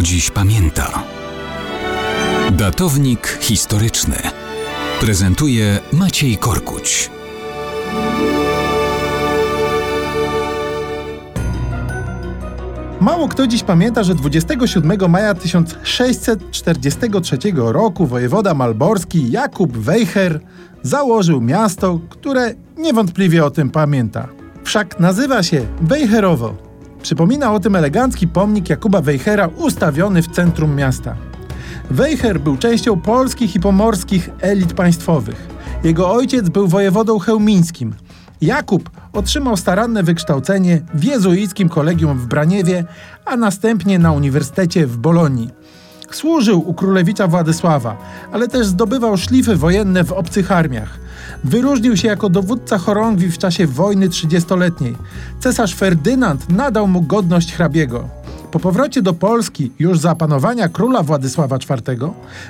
kto dziś pamięta. Datownik historyczny prezentuje Maciej Korkuć. Mało kto dziś pamięta, że 27 maja 1643 roku wojewoda malborski Jakub Wejher założył miasto, które niewątpliwie o tym pamięta. Wszak nazywa się Wejherowo. Przypomina o tym elegancki pomnik Jakuba Wejhera ustawiony w centrum miasta. Wejher był częścią polskich i pomorskich elit państwowych. Jego ojciec był wojewodą chełmińskim. Jakub otrzymał staranne wykształcenie w jezuickim kolegium w Braniewie, a następnie na uniwersytecie w Bolonii. Służył u królewicza Władysława, ale też zdobywał szlify wojenne w obcych armiach. Wyróżnił się jako dowódca chorągwi w czasie wojny trzydziestoletniej. Cesarz Ferdynand nadał mu godność hrabiego. Po powrocie do Polski, już za panowania króla Władysława IV,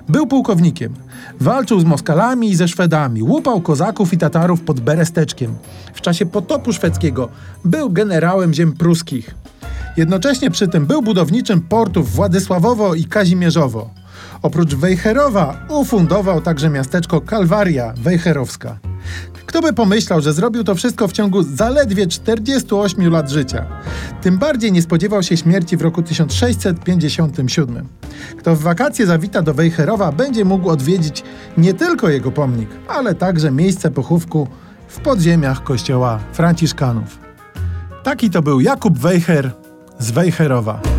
był pułkownikiem. Walczył z Moskalami i ze Szwedami, łupał kozaków i Tatarów pod Beresteczkiem. W czasie potopu szwedzkiego był generałem ziem pruskich. Jednocześnie przy tym był budowniczym portów Władysławowo i Kazimierzowo. Oprócz Wejherowa ufundował także miasteczko Kalwaria Wejherowska. Kto by pomyślał, że zrobił to wszystko w ciągu zaledwie 48 lat życia? Tym bardziej nie spodziewał się śmierci w roku 1657. Kto w wakacje zawita do Wejherowa, będzie mógł odwiedzić nie tylko jego pomnik, ale także miejsce pochówku w podziemiach kościoła Franciszkanów. Taki to był Jakub Wejher z Wejherowa.